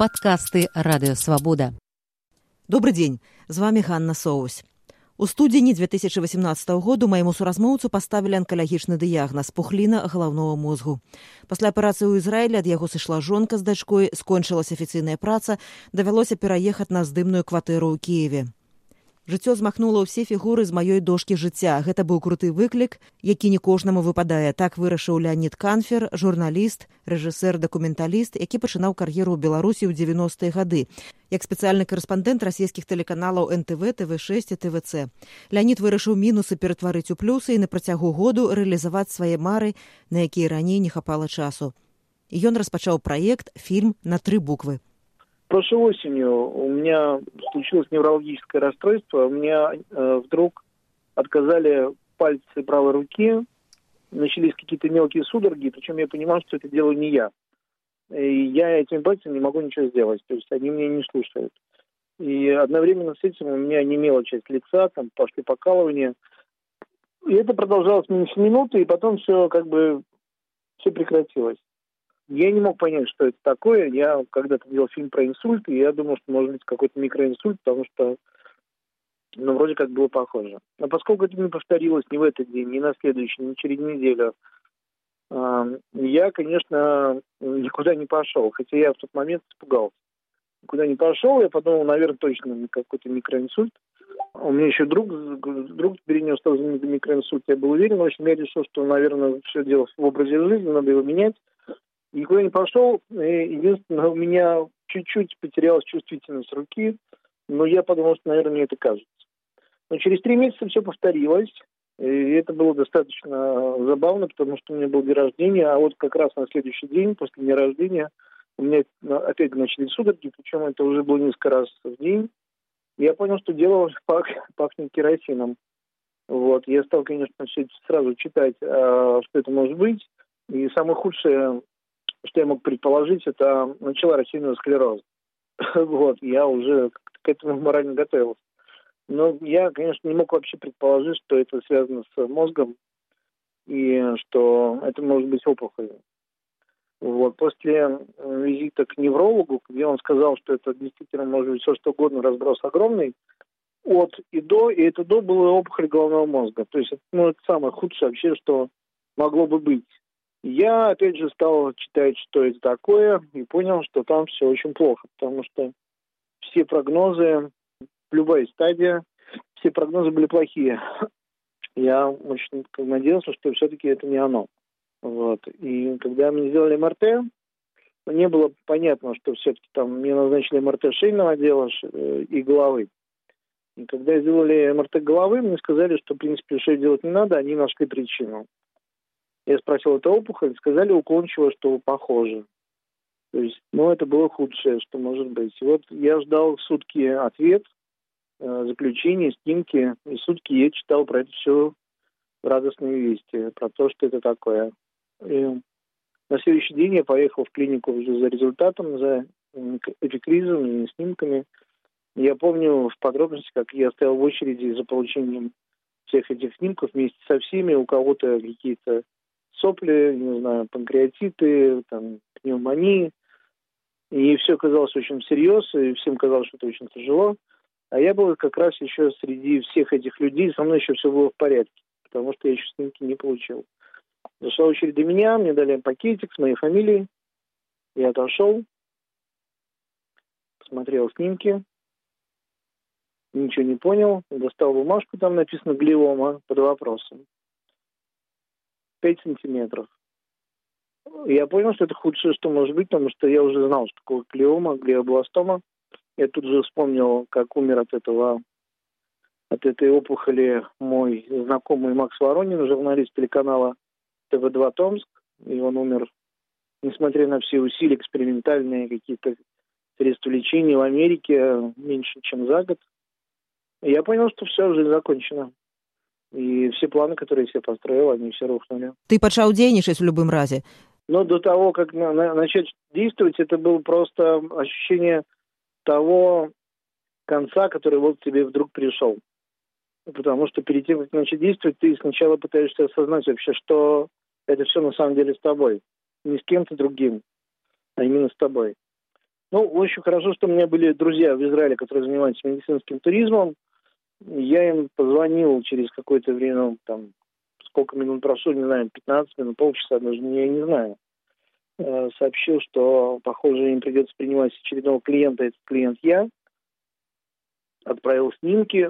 Подкасты Радио Свобода. Добрый день, з вами Ганна Соусь. У студзені 2018 году майму суразмоўцу паставілі анкалагічны дыягназ пухліна галаўнога мозгу. Пасля аперацыі ў Ізраілі ад яго сышла жонка з дачкой, скончылася афіцыйная праца, давялося пераехаць на здымную кватэру ў Киеве. Жыццё змахнула ўсе фігуры з маёй дошкі жыцця. Гэта быў круты выклік, які не кожнаму выпадае. Так вырашыў Леонид Канфер, журналіст, рэжысэр, дакументаліст, які пачынаў кар'еру ў Беларусі ў 90-е гады. Як спецыяльны карэспандэнт расійскіх тэлеканалаў НТВ, ТВ6 і ТВЦ. Леонид вырашыў мінусы ператварыць у плюсы і на працягу году рэалізаваць свае мары, на якія раней не хапала часу. Ён распачаў праект фільм на тры буквы. Прошлой осенью у меня случилось неврологическое расстройство. У меня э, вдруг отказали пальцы правой руки, начались какие-то мелкие судороги, причем я понимал, что это делаю не я. И я этими пальцами не могу ничего сделать, то есть они меня не слушают. И одновременно с этим у меня немела часть лица, там пошли покалывания. И это продолжалось меньше минуты, и потом все как бы все прекратилось. Я не мог понять, что это такое. Я когда-то делал фильм про инсульт, и я думал, что может быть какой-то микроинсульт, потому что ну, вроде как было похоже. Но поскольку это не повторилось ни в этот день, ни на следующий, ни через неделю, я, конечно, никуда не пошел, хотя я в тот момент испугался. Никуда не пошел, я подумал, наверное, точно какой-то микроинсульт. У меня еще друг, друг перенес тоже микроинсульт, я был уверен. В общем, я решил, что, наверное, все дело в образе жизни, надо его менять никуда не пошел. Единственное, у меня чуть-чуть потерялась чувствительность руки, но я подумал, что, наверное, мне это кажется. Но через три месяца все повторилось, и это было достаточно забавно, потому что у меня был день рождения, а вот как раз на следующий день, после дня рождения, у меня опять начали судороги, причем это уже было несколько раз в день. Я понял, что дело пах, пахнет керосином. Вот. Я стал, конечно, сразу читать, а, что это может быть. И самое худшее, что я мог предположить, это начало рассеянного склероза. вот, я уже к этому морально готовился. Но я, конечно, не мог вообще предположить, что это связано с мозгом и что это может быть опухоль. Вот. После визита к неврологу, где он сказал, что это действительно может быть все что угодно, разброс огромный, от и до, и это до было опухоль головного мозга. То есть ну, это самое худшее вообще, что могло бы быть. Я, опять же, стал читать, что это такое, и понял, что там все очень плохо, потому что все прогнозы, любая стадия, все прогнозы были плохие. Я очень надеялся, что все-таки это не оно. Вот. И когда мне сделали МРТ, не было понятно, что все-таки там мне назначили МРТ шейного отдела э, и головы. И когда сделали МРТ головы, мне сказали, что, в принципе, шею делать не надо, они нашли причину. Я спросил, это опухоль? Сказали уклончиво, что похоже. То есть, ну, это было худшее, что может быть. И вот я ждал сутки ответ, э, заключение, снимки, и сутки я читал про это все радостные вести, про то, что это такое. И на следующий день я поехал в клинику уже за результатом, за эпикризом и снимками. Я помню в подробности, как я стоял в очереди за получением всех этих снимков вместе со всеми, у кого-то какие-то сопли, не знаю, панкреатиты, там, пневмонии. И все казалось очень всерьез, и всем казалось, что это очень тяжело. А я был как раз еще среди всех этих людей, со мной еще все было в порядке, потому что я еще снимки не получил. Зашла очередь до меня, мне дали пакетик с моей фамилией. Я отошел, посмотрел снимки, ничего не понял, достал бумажку, там написано глиома под вопросом. 5 сантиметров. Я понял, что это худшее, что может быть, потому что я уже знал, что такое глиома, глиобластома. Я тут же вспомнил, как умер от этого от этой опухоли мой знакомый Макс Воронин, журналист телеканала ТВ-2 Томск. И он умер, несмотря на все усилия, экспериментальные какие-то средства лечения в Америке меньше, чем за год. Я понял, что все уже закончено. И все планы, которые я себе построил, они все рухнули. Ты пачаў дзейнічаць в любым разе? Но до того, как на, на, начать действовать, это было просто ощущение того конца, который вот тебе вдруг пришел. Потому что перед тем, как начать действовать, ты сначала пытаешься осознать вообще, что это все на самом деле с тобой. Не с кем-то другим, а именно с тобой. Ну, очень хорошо, что у меня были друзья в Израиле, которые занимаются медицинским туризмом. Я им позвонил через какое-то время, ну, там, сколько минут прошло, не знаю, 15 минут, полчаса, даже я не знаю. Э, сообщил, что, похоже, им придется принимать очередного клиента, этот клиент я. Отправил снимки.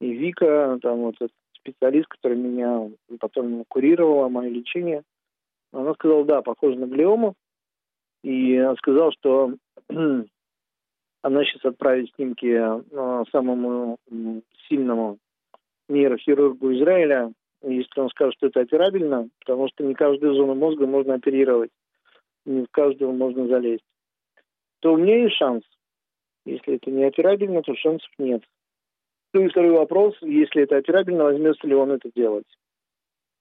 И Вика, там вот этот специалист, который меня потом курировала, мое лечение, она сказала, да, похоже на глиому. И сказал, что она сейчас отправит снимки э, самому сильному нейрохирургу Израиля, если он скажет, что это операбельно, потому что не каждую зону мозга можно оперировать, не в каждую можно залезть, то у меня есть шанс. Если это не операбельно, то шансов нет. Ну и второй вопрос, если это операбельно, возьмется ли он это делать.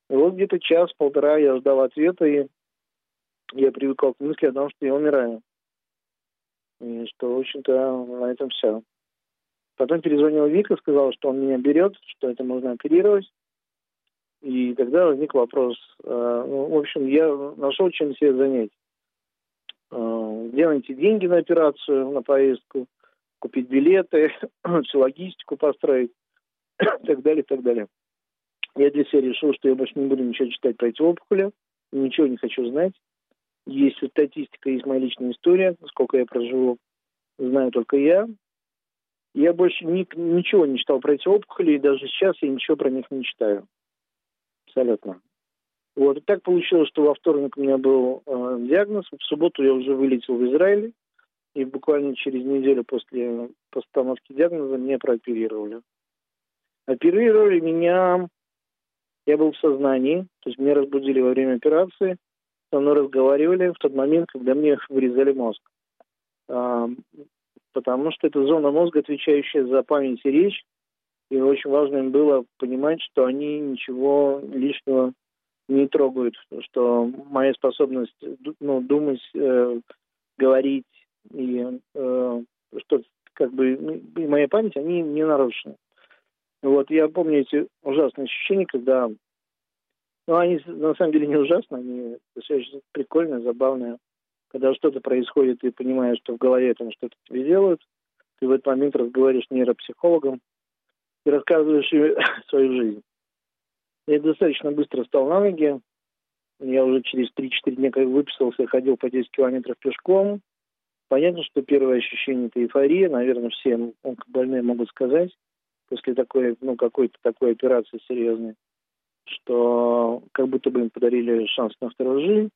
И вот где-то час-полтора я ждал ответа, и я привыкал к мысли о том, что я умираю. И что, в общем-то, на этом все. Потом перезвонил Вика, сказал, что он меня берет, что это можно оперировать. И тогда возник вопрос. Э, ну, в общем, я нашел чем себе занять. Э, где найти деньги на операцию, на поездку, купить билеты, всю логистику построить, и так далее, и так далее. Я для себя решил, что я больше не буду ничего читать про эти опухоли, ничего не хочу знать. Есть статистика, есть моя личная история, сколько я проживу, знаю только я. Я больше ни, ничего не читал про эти опухоли, и даже сейчас я ничего про них не читаю. Абсолютно. Вот. И так получилось, что во вторник у меня был э, диагноз, в субботу я уже вылетел в Израиль, и буквально через неделю после постановки диагноза меня прооперировали. Оперировали меня, я был в сознании, то есть меня разбудили во время операции, со мной разговаривали в тот момент, когда мне вырезали мозг. А, потому что это зона мозга, отвечающая за память и речь, и очень важно им было понимать, что они ничего лишнего не трогают, что моя способность ну, думать, э, говорить и э, что как бы и моя память, они не нарушены. Вот я помню эти ужасные ощущения, когда ну, они на самом деле не ужасные, они достаточно прикольные, забавные. Когда что-то происходит, ты понимаешь, что в голове там что-то тебе делают, ты в этот момент разговариваешь с нейропсихологом и рассказываешь им свою жизнь. Я достаточно быстро встал на ноги. Я уже через 3-4 дня, как выписался, ходил по 10 километров пешком. Понятно, что первое ощущение – это эйфория. Наверное, все онкобольные могут сказать после такой, ну, какой-то такой операции серьезной, что как будто бы им подарили шанс на вторую жизнь.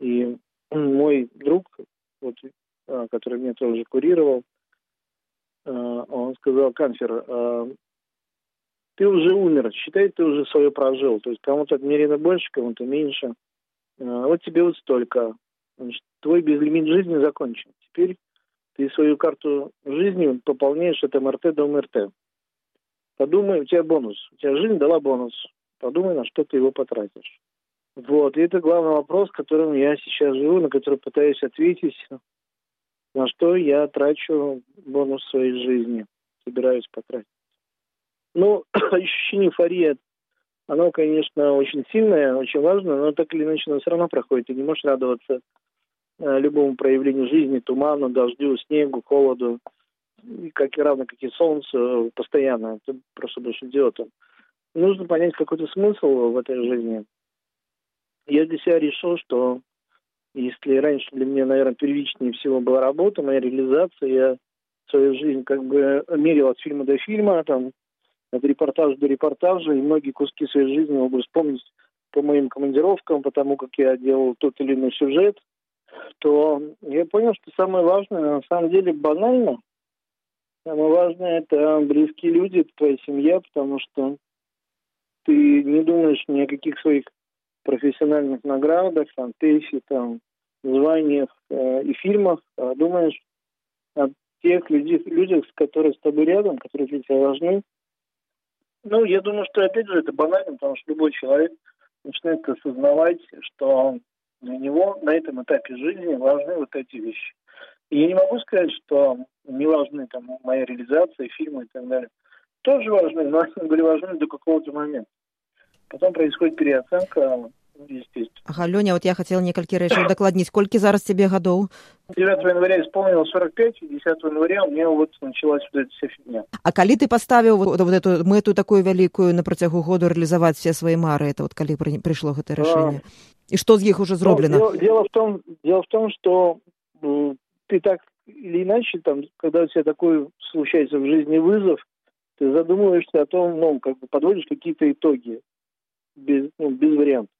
И мой друг, вот, а, который меня тоже курировал, а, он сказал, Канфер, а, ты уже умер, считай, ты уже свое прожил. То есть кому-то отмерено больше, кому-то меньше. Вот тебе вот столько. Значит, твой безлимит жизни закончен. Теперь ты свою карту жизни пополняешь от МРТ до МРТ. Подумай, у тебя бонус. У тебя жизнь дала бонус. Подумай, на что ты его потратишь. Вот, и это главный вопрос, которым я сейчас живу, на который пытаюсь ответить, на что я трачу бонус своей жизни, собираюсь потратить. Ну, ощущение эйфории, оно, конечно, очень сильное, очень важно, но так или иначе оно все равно проходит. Ты не можешь радоваться э, любому проявлению жизни, туману, дождю, снегу, холоду, и как и равно, как и солнце, постоянно. Ты просто будешь идиотом. Нужно понять какой-то смысл в этой жизни. Я для себя решил, что если раньше для меня, наверное, первичнее всего была работа, моя реализация, я свою жизнь как бы мерил от фильма до фильма, там, от репортажа до репортажа, и многие куски своей жизни могу вспомнить по моим командировкам, потому как я делал тот или иной сюжет, то я понял, что самое важное, на самом деле, банально. Самое важное – это близкие люди, это твоя семья, потому что ты не думаешь ни о каких своих профессиональных наградах, там, тейсе, там, званиях э, и фильмах, а думаешь о тех людях, людях, которые с тобой рядом, которые для тебя важны. Ну, я думаю, что, опять же, это банально, потому что любой человек начинает осознавать, что для него на этом этапе жизни важны вот эти вещи. И я не могу сказать, что не важны там моя реализация, фильмы и так далее Тоже важны, но они были важны до какого-то момента. Потом происходит переоценка, естественно. Ага, Лёня, вот я хотела некалькі рэчаў дакладніць колькі зараз тебе гадоў 9 января исполнилось 45 и 10 января у меня вот началась вот эта вся фигня А калі ты паставіў вот, вот эту мэту такую вялікую на працягу году реалізаваць все свои мары это вот калі пры, прыйшло гэта рашэнне і што з іх уже зроблена ну, дело, дело в том дело в том что ты так или иначе там когда у тебя такой случается в жизни вызов ты задумываешься о том ну как бы подводишь какие-то итоги без ну, без вариантов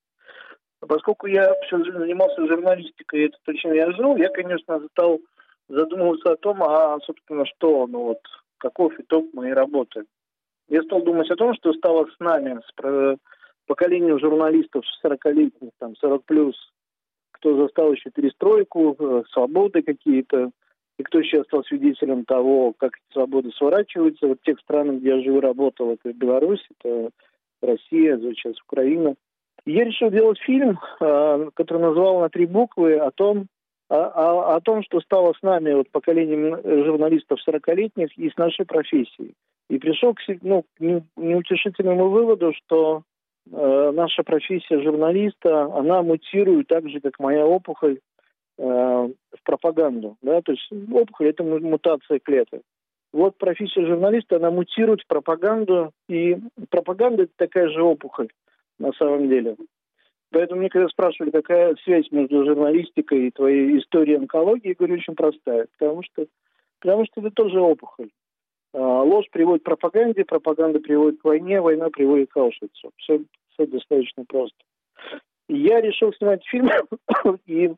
Поскольку я всю жизнь занимался журналистикой, это то, чем я жил, я, конечно, стал задумываться о том, а, собственно, что, ну вот, каков итог моей работы. Я стал думать о том, что стало с нами, с поколением журналистов 40-летних, там, 40 плюс, кто застал еще перестройку, э, свободы какие-то, и кто сейчас стал свидетелем того, как эти свободы сворачиваются. Вот тех странах, где я живу, работал, это Беларусь, это Россия, сейчас Украина – я решил делать фильм, э, который назвал на три буквы о том, о, о, о том, что стало с нами, вот поколением журналистов 40-летних и с нашей профессией. И пришел к, ну, неутешительному выводу, что э, наша профессия журналиста, она мутирует так же, как моя опухоль, в пропаганду. Да? То есть опухоль – это мутация клеток. Вот профессия журналиста, она мутирует в пропаганду, и пропаганда – это такая же опухоль на самом деле. Поэтому мне когда спрашивали, какая связь между журналистикой и твоей историей онкологии, я говорю, очень простая. Потому что, потому что это тоже опухоль. А, ложь приводит к пропаганде, пропаганда приводит к войне, война приводит к Аушвицу. Все, все достаточно просто. Я решил снимать фильм и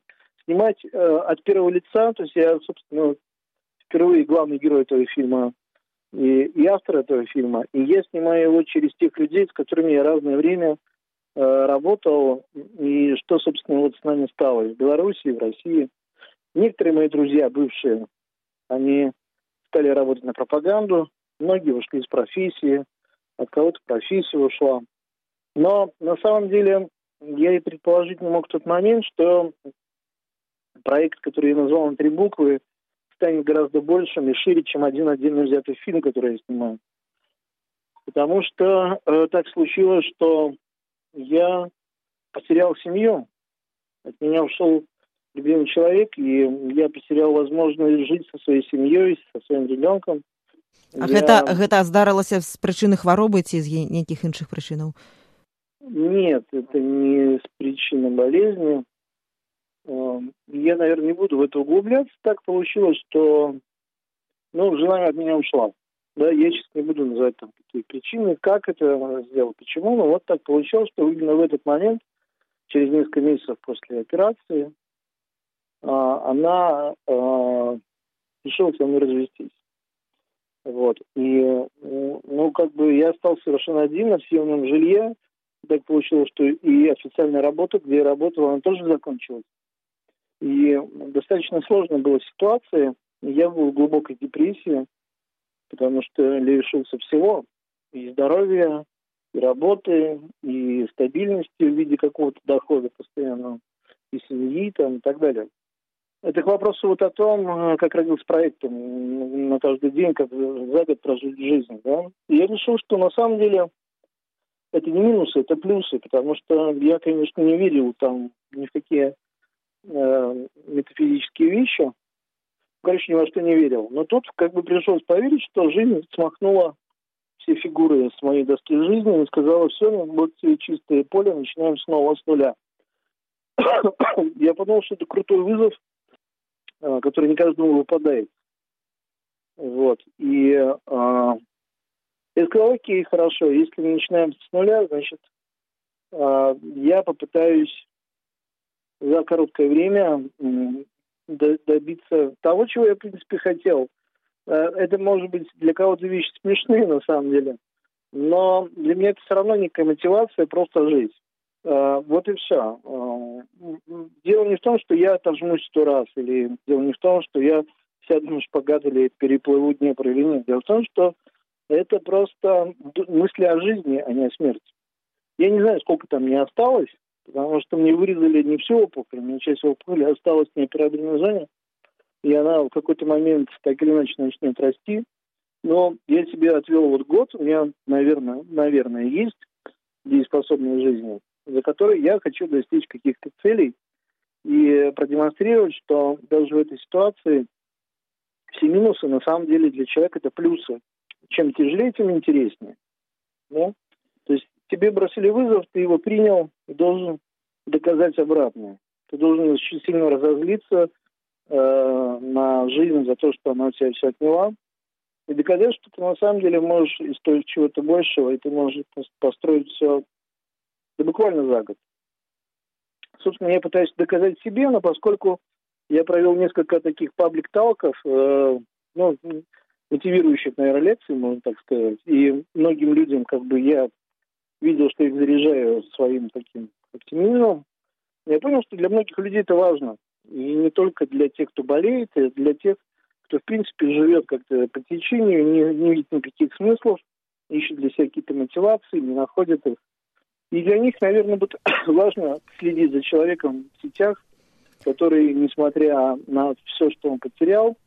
снимать э, от первого лица. То есть я, собственно, впервые главный герой этого фильма и, и автор этого фильма. И я снимаю его через тех людей, с которыми я разное время э, работал, и что, собственно, вот с нами стало в Беларуси, в России. Некоторые мои друзья, бывшие, они стали работать на пропаганду, многие ушли из профессии, от кого-то профессия ушла. Но на самом деле я и предположить не мог в тот момент, что проект, который я назвал на три буквы, станет гораздо большим и шире, чем один отдельно взятый фильм, который я снимаю. Потому что э, так случилось, что я потерял семью. От меня ушел любимый человек, и я потерял возможность жить со своей семьей, со своим ребенком. А я... гэта, гэта здарылася з прычыны хваробы ці з нейкіх іншых прычынаў? Нет, это не с причины болезни. Эм, я, наверное, не буду в это углубляться. Так получилось, что ну, жена от меня ушла. Да, я сейчас не буду называть там какие причины, как это сделал, почему, но вот так получилось, что именно в этот момент, через несколько месяцев после операции, а, она а, решила со мной развестись. Вот. И, ну, как бы я остался совершенно один на съемном жилье. Так получилось, что и официальная работа, где я работал, она тоже закончилась. И достаточно сложная была ситуация. Я был в глубокой депрессии, потому что лишился всего. И здоровья, и работы, и стабильности в виде какого-то дохода постоянного, и семьи там, и так далее. Это к вопросу вот о том, как родился проект на каждый день, как за год прожить жизнь. Да? И я решил, что на самом деле это не минусы, это плюсы, потому что я, конечно, не верил там ни в какие э, метафизические вещи. Короче, ни во что не верил. Но тут как бы пришлось поверить, что жизнь смахнула все фигуры с моей доски жизни и сказала, все, вот чистое поле, начинаем снова с нуля. Я подумал, что это крутой вызов, э, который не каждому выпадает. Вот. И э, я сказал, окей, хорошо, если мы начинаем с нуля, значит, э, я попытаюсь за короткое время добиться того, чего я, в принципе, хотел. Э, это, может быть, для кого-то вещи смешные, на самом деле, но для меня это все равно некая мотивация просто жить. Э, вот и все. Э, дело не в том, что я отожмусь сто раз, или дело не в том, что я сяду на шпагат или переплыву Днепр или нет. Дело в том, что это просто мысли о жизни, а не о смерти. Я не знаю, сколько там мне осталось, потому что мне вырезали не всю опухоль, мне часть опухоли осталась в неоперабельной зоне, и она в какой-то момент так или иначе начнет расти. Но я себе отвел вот год, у меня, наверное, наверное, есть дееспособность жизни. за которой я хочу достичь каких-то целей и продемонстрировать, что даже в этой ситуации все минусы на самом деле для человека это плюсы. Чем тяжелее, тем интереснее. Да? Тебе бросили вызов, ты его принял и должен доказать обратное. Ты должен очень сильно разозлиться э, на жизнь за то, что она тебя все отняла, и доказать, что ты на самом деле можешь и стоить чего-то большего, и ты можешь построить все да буквально за год. Собственно, я пытаюсь доказать себе, но поскольку я провел несколько таких паблик-талков, э, ну, мотивирующих, наверное, лекций, можно так сказать, и многим людям, как бы, я видел, что их заряжаю своим таким оптимизмом, я понял, что для многих людей это важно. И не только для тех, кто болеет, а для тех, кто, в принципе, живет как-то по течению, не, не видит никаких смыслов, ищет для себя какие-то мотивации, не находит их. И для них, наверное, будет важно следить за человеком в сетях, который, несмотря на все, что он потерял,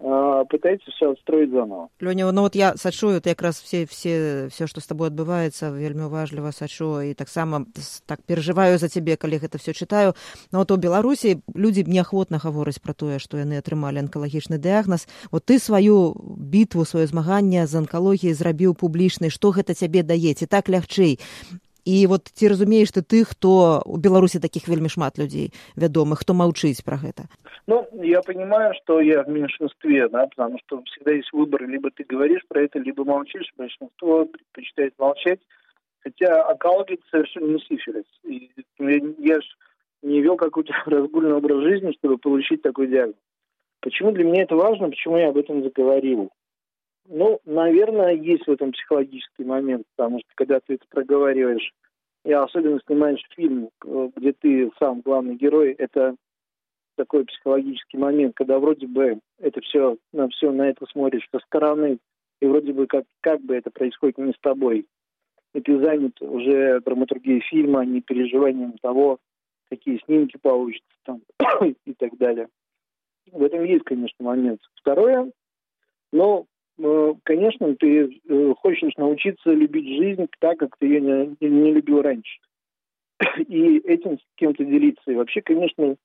пытаецца все адстроіць заново. Лёня ну вот я сачу вот якраз все все все что с тобой адбываецца вельмі уважліва сачу і таксама так перажываю за цябе калі гэта все чытаю но вот у беларусі людзі неахвотна гавораць про тое што яны атрымалі анкалагічны дыягназ вот ты сваю бітву сваё змаганне з анкалогіяй зрабіў публічнай. Што гэта цябе даеце так лягчэй і вот ці разумееш ты тых хто у беларусі таких вельмі шмат людзей вядомых хто маўчыць про гэта ну я понимаю что я в меньшинстве да потому что всегда есть выбор либо ты говоришь про это либо молчишь большинство предпочитает молчать хотя онкология это совершенно не сифилис и я, я ж не вел какой-то разгульный образ жизни чтобы получить такой диагноз почему для меня это важно почему я об этом заговорил Ну, наверное, есть в этом психологический момент, потому что когда ты это проговариваешь, и особенно снимаешь фильм, где ты сам главный герой, это такой психологический момент, когда вроде бы это все на все на это смотришь со стороны, и вроде бы как, как бы это происходит не с тобой. И ты занят уже драматургией фильма, не переживанием того, какие снимки получатся там и так далее. В этом есть, конечно, момент. Второе, но Э, конечно, ты э, хочешь научиться любить жизнь так, как ты ее не, не любил раньше. И этим с кем-то делиться. И вообще, конечно,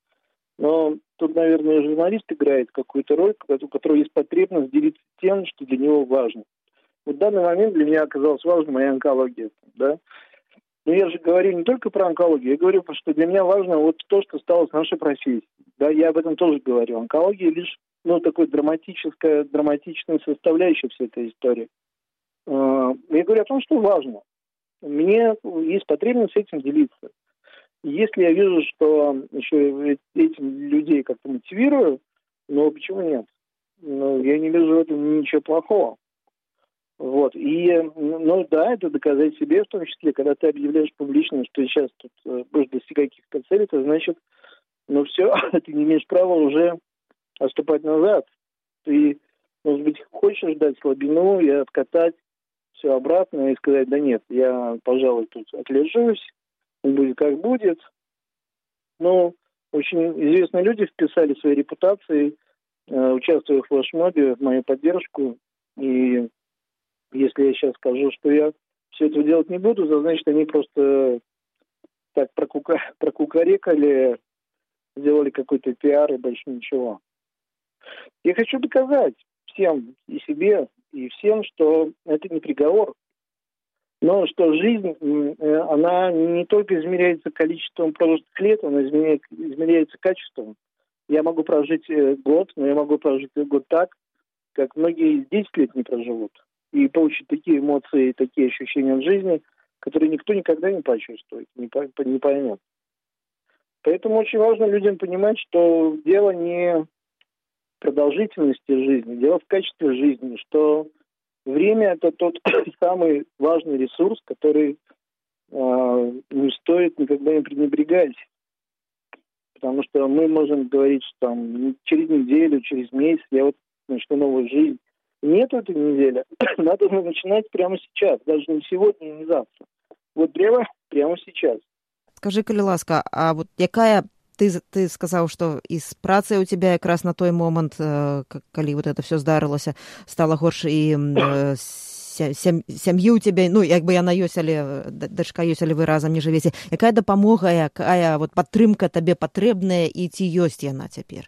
но тут, наверное, журналист играет какую-то роль, у которого есть потребность делиться тем, что для него важно. Вот в данный момент для меня оказалась важна моя онкология. Да? Но я же говорю не только про онкологию, я говорю, что для меня важно вот то, что стало с нашей профессией. Да, я об этом тоже говорю. Онкология лишь ну, такой драматическая, драматичная составляющая всей этой истории. А, я говорю о том, что важно. Мне есть потребность этим делиться. Если я вижу, что еще этим людей как-то мотивирую, ну почему нет? Ну, я не вижу в этом ничего плохого. Вот. И, ну да, это доказать себе, в том числе, когда ты объявляешь публично, что сейчас тут э, будешь достигать каких-то целей, это значит, ну все, ты не имеешь права уже отступать назад. Ты, может быть, хочешь дать слабину и откатать все обратно и сказать, да нет, я, пожалуй, тут отлежусь, будет как будет. Но очень известные люди вписали свои репутации, э, участвуя в флешмобе, в мою поддержку. И если я сейчас скажу, что я все это делать не буду, то значит, они просто так прокука... прокукарекали, сделали какой-то пиар и больше ничего. Я хочу доказать всем и себе, и всем, что это не приговор, но что жизнь, э, она не только измеряется количеством прожитых лет, она измеряется качеством. Я могу прожить э, год, но я могу прожить год так, как многие 10 лет не проживут. И получить такие эмоции, такие ощущения в жизни, которые никто никогда не почувствует, не, не поймет. Поэтому очень важно людям понимать, что дело не продолжительности жизни, дело в качестве жизни, что время это тот самый важный ресурс, который э, не стоит никогда не пренебрегать. Потому что мы можем говорить, что там через неделю, через месяц я вот начну новую жизнь. Нет этой недели. Надо начинать прямо сейчас, даже не сегодня, не завтра. Вот прямо, прямо сейчас. Скажи, калі ласка, а вот якая ты ты сказаў што і з працай у тебя якраз на той момант э, калі вот это все здарылася стала горш і э, сям'і ў цябе ну як бы яна ёсць але дачка ёсць але вы разам не жывеце якая дапамога якая вот падтрымка табе патрэбная і ці ёсць яна цяпер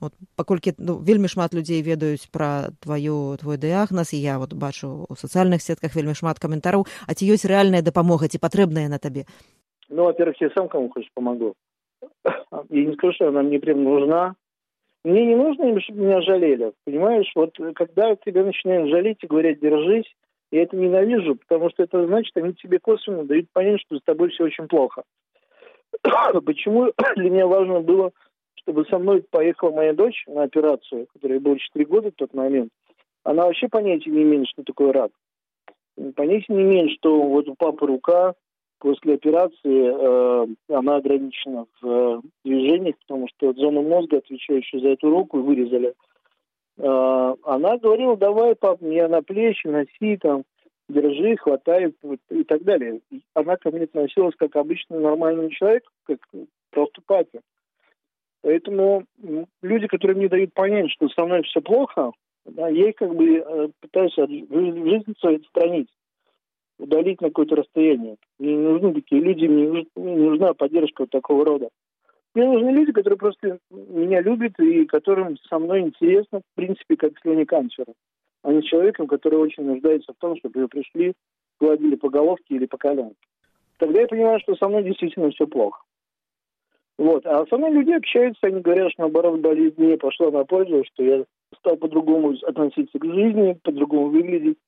вот паколькі ну, вельмі шмат людзей ведаюць пра тваю твой дыягназ і я вот бачу у сацыяльных сетках вельмі шмат каментараў а ці ёсць рэальная дапамога ці патрэбная на табе ну во-первых я сам кому хочешь помогу я не скажу что она мне прям нужна. Мне не нужно чтобы меня жалели понимаешь? Вот когда тебя начинают жалеть и говорят держись я это ненавижу потому что это значит они тебе косвенно дают понять что с тобой все очень плохо. Почему для меня важно было чтобы со мной поехала моя дочь на операцию, которая была 4 года в тот момент, она вообще понятия не имеет, что такое рак. Понятия не имеет, что вот у папы рука после операции, э, она ограничена в э, движениях, потому что зону мозга, отвечающую за эту руку, вырезали. Э, она говорила, давай, пап, мне на плечи, носи, там, держи, хватай вот, и так далее. Она ко мне относилась как обычный нормальный человек, как просто папе. Поэтому люди, которые мне дают понять, что со мной все плохо, да, я их как бы э, пытаюсь от жизни свою отстранить, удалить на какое-то расстояние. Мне не нужны такие люди, мне, мне нужна поддержка вот такого рода. Мне нужны люди, которые просто меня любят и которым со мной интересно, в принципе, как Лене Канцеру, а не человеком, который очень нуждается в том, чтобы ее пришли, гладили по головке или по коленке. Тогда я понимаю, что со мной действительно все плохо. Вот. А со мной люди общаются, они говорят, что наоборот болезнь мне пошла на пользу, что я стал по-другому относиться к жизни, по-другому выглядеть.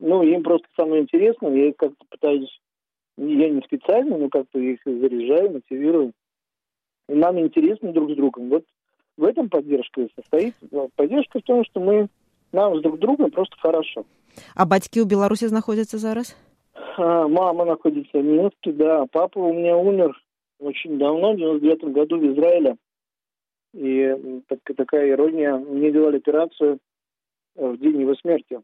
Ну, им просто со мной интересно, я их как-то пытаюсь, я не специально, но как-то их заряжаю, мотивирую. И нам интересно друг с другом. Вот в этом поддержка и состоит. Поддержка в том, что мы нам с друг другом просто хорошо. А батьки у Беларуси находятся зараз? А, мама находится в Минске, да. Папа у меня умер очень давно, в 99 году в Израиле. И так, такая ирония, мне делали операцию в день его смерти.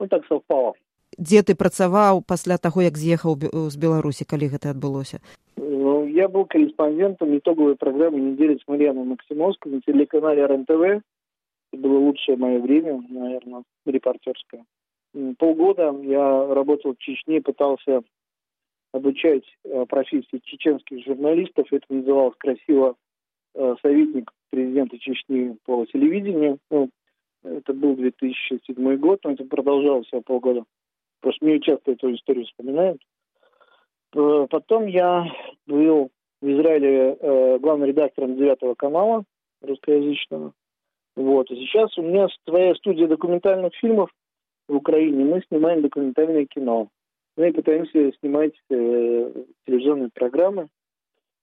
Ну, так совпало. Дзе ты працаваў пасля таго, як з'ехаў з Беларусі, калі гэта адбылося? Ну, я был корреспондентом итоговой программы «Недели с Марьяной Максимовской» на телеканале РНТВ. Это было лучшее мое время, наверное, репортерское. Полгода я работал в Чечне, пытался обучать э, профессии чеченских журналистов. Это называлось красиво э, советник президента Чечни по телевидению. Ну, это был 2007 год, но это продолжалось полгода. Просто мне часто эту историю вспоминают. Э, потом я был в Израиле э, главным редактором девятого канала русскоязычного. Вот. И сейчас у меня своя студия документальных фильмов в Украине. Мы снимаем документальное кино. Мы пытаемся снимать э, телевизионные программы.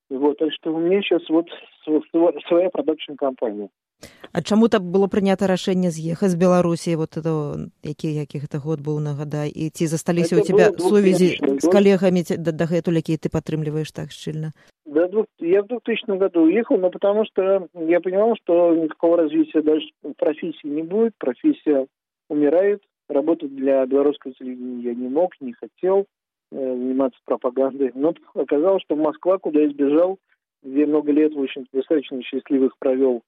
Вот, так что у меня сейчас вот своя продакшн-кампанія. А чаму так было прынята рашэнне з'ехаць з беларусі вот это які які гэта год быў нагадай і ці засталіся у тебя сувязі з калегамі дагэтуль які ты падтрымліваеш так шчыльна да, я в 2000 году уехал но потому что я понимал что никакого развития дальше профессии не будет профессия умирает работать для белорусского телевидения я не мог, не хотел э, заниматься пропагандой. Но оказалось, что Москва, куда я сбежал, где много лет, в общем достаточно счастливых провел э,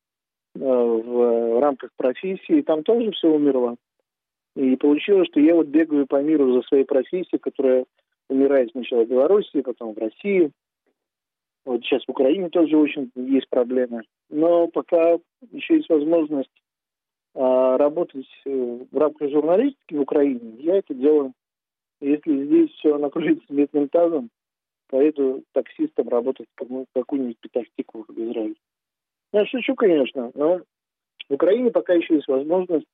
в рамках профессии, там тоже все умерло. И получилось, что я вот бегаю по миру за своей профессией, которая умирает сначала в Беларуси, потом в России. Вот сейчас в Украине тоже очень есть проблемы. Но пока еще есть возможность а, работать э, в рамках журналистики в Украине, я это делаю. Если здесь все накроется медным тазом, поеду таксистом работать в какую-нибудь Петахтику в Израиль. Я шучу, конечно, но в Украине пока еще есть возможность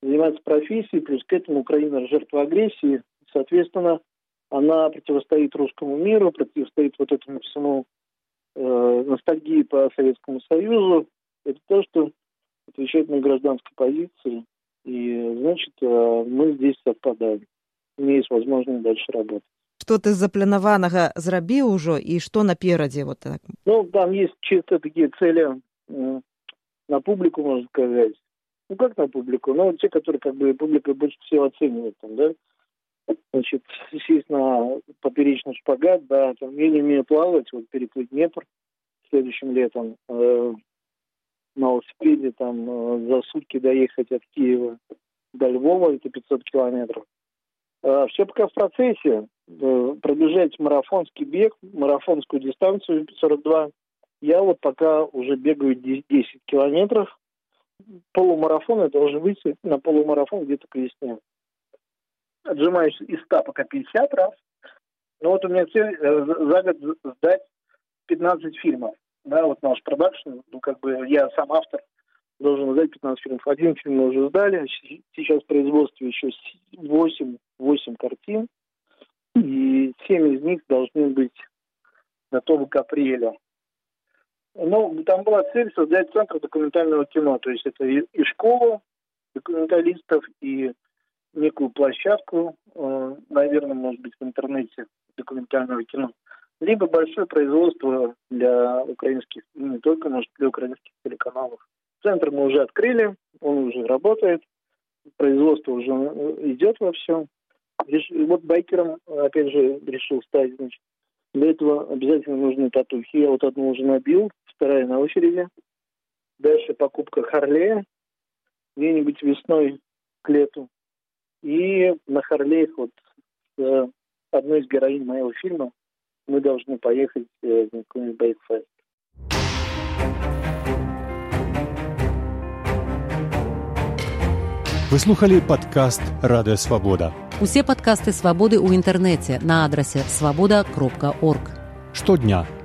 заниматься профессией, плюс к этому Украина жертва агрессии, соответственно, она противостоит русскому миру, противостоит вот этому всему э, ностальгии по Советскому Союзу. Это то, что отвечать на гражданской позиции, и, значит, э, мы здесь совпадаем. У меня есть возможность дальше работать. Что ты запланованного зрабіў уже и что наперадзе вот так ну там есть чисто такие цели на публику можно сказать ну как на публику ну те которые как бы публика больше всего оценивает там да значит сесть на поперечный шпагат да там я не плавать вот переплыть Днепр следующим летом э, на велосипеде там э, за сутки доехать от Киева до Львова, это 500 километров. А, Все пока в процессе. Э, Пробежать марафонский бег, марафонскую дистанцию 42. Я вот пока уже бегаю 10 километров. Полумарафон я должен выйти на полумарафон где-то к весне. Отжимаюсь из 100 пока 50 раз. Но вот у меня цель э, за год сдать 15 фильмов. Да, вот наш продакшн, ну как бы я сам автор, должен сдать 15 фильмов. Один фильм мы уже сдали, сейчас в производстве еще 8, 8 картин, и 7 из них должны быть готовы к апрелю. Ну, там была цель создать центр документального кино, то есть это и, и школу документалистов, и некую площадку, э, наверное, может быть, в интернете документального кино, либо большое производство для украинских, ну, не только, может, для украинских телеканалов. Центр мы уже открыли, он уже работает, производство уже э, идет во всем. Вот байкером, опять же, решил стать, значит, для этого обязательно нужны татухи. Я вот одну уже набил, вторая на очереди. Дальше покупка Харлея, где-нибудь весной к лету. И на Харлеях вот с одной из героинь моего фильма мы должны поехать э, на какой-нибудь байкфест. Вы слухали падкаст радыё свабода Усе падкасты свабоды ў інтэрнэце на адрасе свабода кропка орг штодня